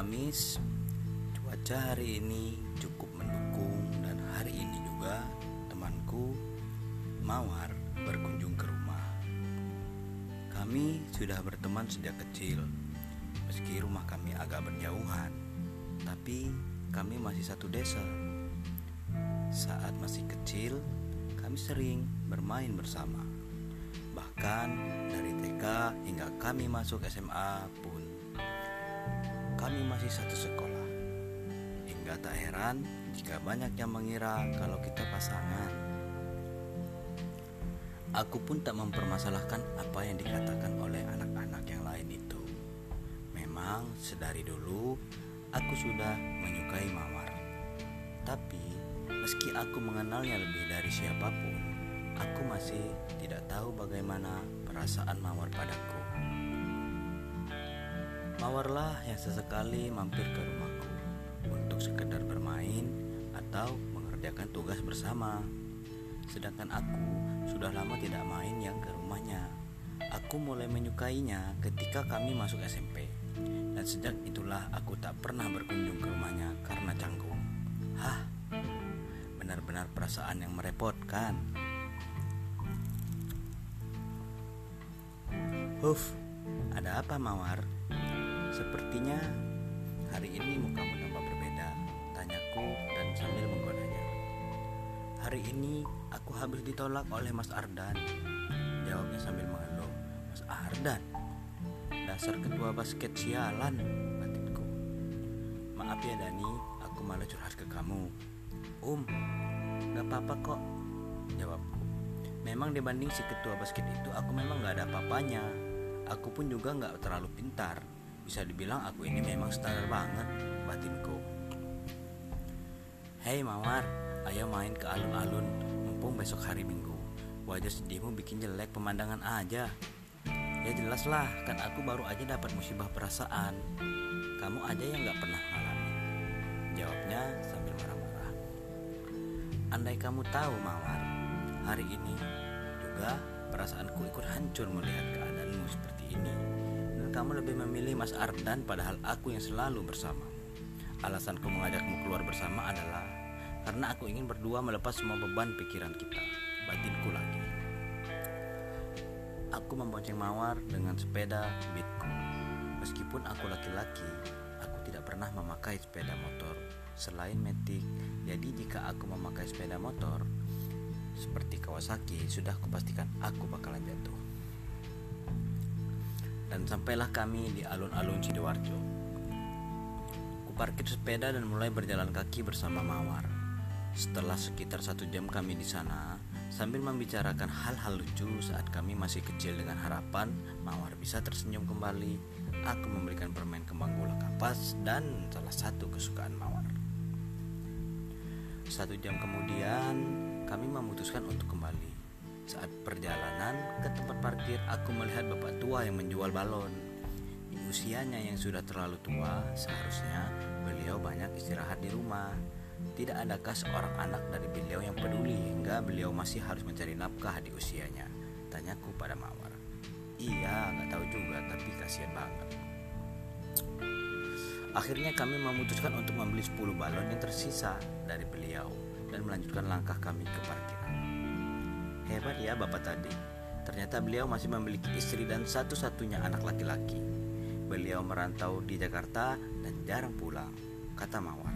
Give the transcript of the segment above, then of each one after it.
Kamis. Cuaca hari ini cukup mendukung Dan hari ini juga temanku Mawar berkunjung ke rumah. Kami sudah berteman sejak kecil. Meski rumah kami agak berjauhan Tapi kami masih satu desa. Saat masih kecil Kami sering bermain bersama. Bahkan dari TK hingga kami masuk SMA pun kami masih satu sekolah. Hingga tak heran jika banyak yang mengira kalau kita pasangan. Aku pun tak mempermasalahkan apa yang dikatakan oleh anak-anak yang lain itu. Memang sedari dulu aku sudah menyukai Mawar. Tapi meski aku mengenalnya lebih dari siapa pun, aku masih tidak tahu bagaimana perasaan Mawar padaku. Mawarlah yang sesekali mampir ke rumahku untuk sekedar bermain atau mengerjakan tugas bersama. Sedangkan aku sudah lama tidak main yang ke rumahnya. Aku mulai menyukainya ketika kami masuk SMP. Dan sejak itulah aku tak pernah berkunjung ke rumahnya karena canggung. Hah, benar-benar perasaan yang merepotkan. Huf, ada apa Mawar? Sepertinya hari ini mukamu tampak berbeda, tanyaku dan sambil menggodanya. Hari ini aku habis ditolak oleh Mas Ardan. Jawabnya sambil mengeluh. Mas Ardan? Dasar ketua basket sialan, batinku. Maaf ya Dani, aku malah curhat ke kamu. Um, gak apa-apa kok, jawabku. Memang dibanding si ketua basket itu, aku memang gak ada apa-apanya. Aku pun juga gak terlalu pintar, bisa dibilang aku ini memang standar banget batinku. Hei Mawar, ayo main ke alun-alun mumpung besok hari Minggu. Wajah sedihmu bikin jelek pemandangan aja. Ya jelas lah, kan aku baru aja dapat musibah perasaan. Kamu aja yang gak pernah ngalami. Jawabnya sambil marah-marah. Andai kamu tahu Mawar, hari ini juga perasaanku ikut hancur melihat keadaanmu seperti ini kamu lebih memilih Mas Ardan padahal aku yang selalu bersama. Alasanku mengajakmu keluar bersama adalah karena aku ingin berdua melepas semua beban pikiran kita, batinku lagi. Aku membonceng Mawar dengan sepeda beatku. Meskipun aku laki-laki, aku tidak pernah memakai sepeda motor selain metik. Jadi jika aku memakai sepeda motor seperti Kawasaki, sudah kupastikan aku bakalan jatuh dan sampailah kami di alun-alun Sidoarjo. Kuparkir sepeda dan mulai berjalan kaki bersama Mawar. Setelah sekitar satu jam kami di sana, sambil membicarakan hal-hal lucu saat kami masih kecil dengan harapan Mawar bisa tersenyum kembali, aku memberikan permen kembang gula kapas dan salah satu kesukaan Mawar. Satu jam kemudian, kami memutuskan untuk kembali. Saat perjalanan ke tempat parkir, aku melihat bapak tua yang menjual balon. Di usianya yang sudah terlalu tua, seharusnya beliau banyak istirahat di rumah. Tidak adakah seorang anak dari beliau yang peduli hingga beliau masih harus mencari nafkah di usianya? Tanyaku pada Mawar. Iya, nggak tahu juga, tapi kasihan banget. Akhirnya kami memutuskan untuk membeli 10 balon yang tersisa dari beliau dan melanjutkan langkah kami ke parkiran. Hebat ya bapak tadi. Ternyata beliau masih memiliki istri dan satu-satunya anak laki-laki. Beliau merantau di Jakarta dan jarang pulang, kata Mawar.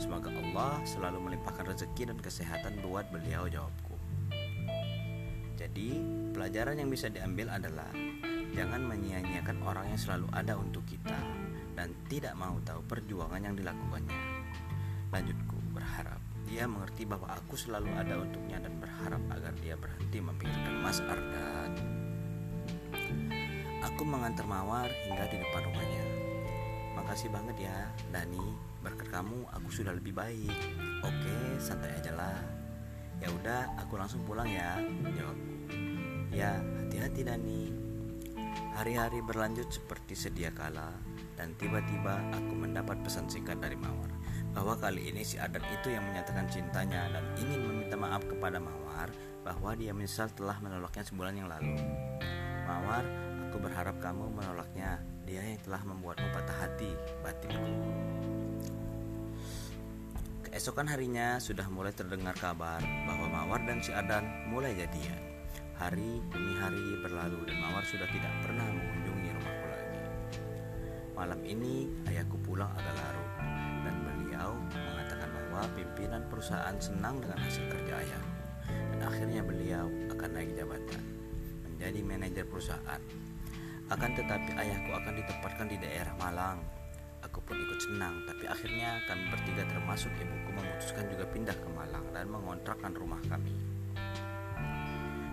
Semoga Allah selalu melimpahkan rezeki dan kesehatan buat beliau jawabku. Jadi, pelajaran yang bisa diambil adalah jangan menyia-nyiakan orang yang selalu ada untuk kita dan tidak mau tahu perjuangan yang dilakukannya. Lanjutku berharap dia mengerti bahwa aku selalu ada untuknya dan berharap agar dia berhenti memikirkan Mas Ardan. Aku mengantar Mawar hingga di depan rumahnya. Makasih banget ya, Dani. Berkat kamu aku sudah lebih baik. Oke, santai aja lah. Ya udah, aku langsung pulang ya, jawabku. Ya, hati-hati Dani. Hari-hari berlanjut seperti sedia kala dan tiba-tiba aku mendapat pesan singkat dari Mawar bahwa kali ini si Adan itu yang menyatakan cintanya dan ingin meminta maaf kepada Mawar bahwa dia menyesal telah menolaknya sebulan yang lalu. Mawar, aku berharap kamu menolaknya Dia yang telah membuatmu patah hati, batinku. Keesokan harinya sudah mulai terdengar kabar bahwa Mawar dan si Adan mulai jadian. Hari demi hari berlalu dan Mawar sudah tidak pernah mengunjungi rumahku lagi. Malam ini ayahku pulang agak larut beliau mengatakan bahwa pimpinan perusahaan senang dengan hasil kerja ayah dan akhirnya beliau akan naik jabatan menjadi manajer perusahaan. Akan tetapi ayahku akan ditempatkan di daerah Malang. Aku pun ikut senang, tapi akhirnya kami bertiga termasuk ibuku memutuskan juga pindah ke Malang dan mengontrakkan rumah kami.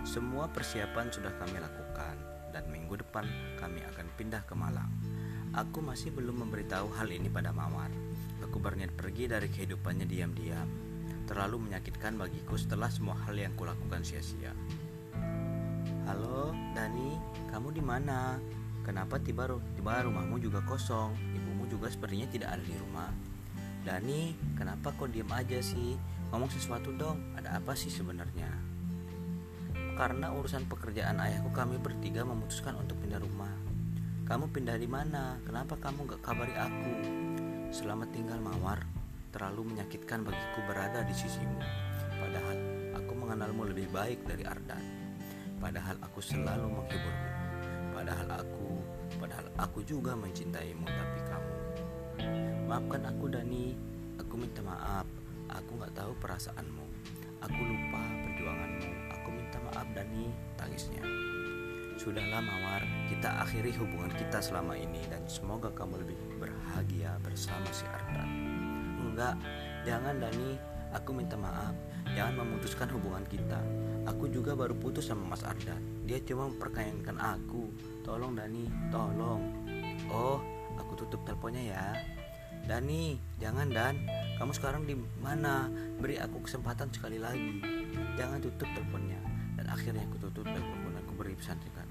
Semua persiapan sudah kami lakukan dan minggu depan kami akan pindah ke Malang. Aku masih belum memberitahu hal ini pada Mawar. Aku berniat pergi dari kehidupannya diam-diam. Terlalu menyakitkan bagiku setelah semua hal yang kulakukan sia-sia. Halo, Dani, kamu di mana? Kenapa tiba tiba rumahmu juga kosong? Ibumu juga sepertinya tidak ada di rumah. Dani, kenapa kau diam aja sih? Ngomong sesuatu dong. Ada apa sih sebenarnya? Karena urusan pekerjaan ayahku kami bertiga memutuskan untuk pindah rumah. Kamu pindah di mana? Kenapa kamu gak kabari aku? Selamat tinggal Mawar. Terlalu menyakitkan bagiku berada di sisimu. Padahal aku mengenalmu lebih baik dari Ardan. Padahal aku selalu menghiburmu. Padahal aku, padahal aku juga mencintaimu tapi kamu. Maafkan aku Dani, aku minta maaf. Aku nggak tahu perasaanmu. Aku lupa perjuanganmu. Aku minta maaf Dani, tangisnya. Sudahlah Mawar, kita akhiri hubungan kita selama ini dan semoga kamu lebih berbahagia bersama si Ardan. Enggak, jangan Dani, aku minta maaf. Jangan memutuskan hubungan kita. Aku juga baru putus sama Mas Ardan. Dia cuma memperkayakan aku. Tolong Dani, tolong. Oh, aku tutup teleponnya ya. Dani, jangan Dan. Kamu sekarang di mana? Beri aku kesempatan sekali lagi. Jangan tutup teleponnya. Dan akhirnya aku tutup telepon aku beri pesan singkat.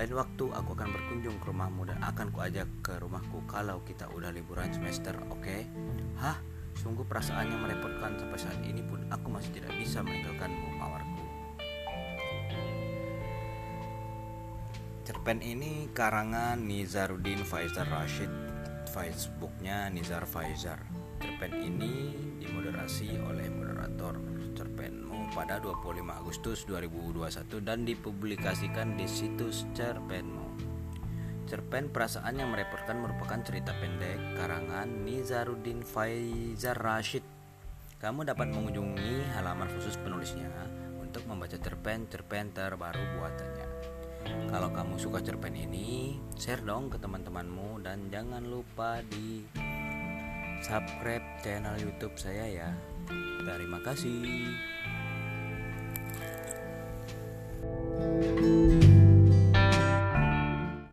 Lain waktu aku akan berkunjung ke rumahmu dan akan kuajak ke rumahku kalau kita udah liburan semester, oke? Okay? Hah? Sungguh perasaannya merepotkan sampai saat ini pun aku masih tidak bisa meninggalkanmu, mawarku. Cerpen ini karangan Nizaruddin Faizar Rashid Facebooknya Nizar Faizar Cerpen ini dimoderasi oleh moderator cerpenmu pada 25 Agustus 2021 dan dipublikasikan di situs cerpenmu Cerpen Perasaan yang Merepotkan merupakan cerita pendek karangan Nizaruddin Faizar Rashid Kamu dapat mengunjungi halaman khusus penulisnya untuk membaca cerpen-cerpen terbaru buatannya kalau kamu suka cerpen ini, share dong ke teman-temanmu dan jangan lupa di subscribe channel YouTube saya ya. Terima kasih. Música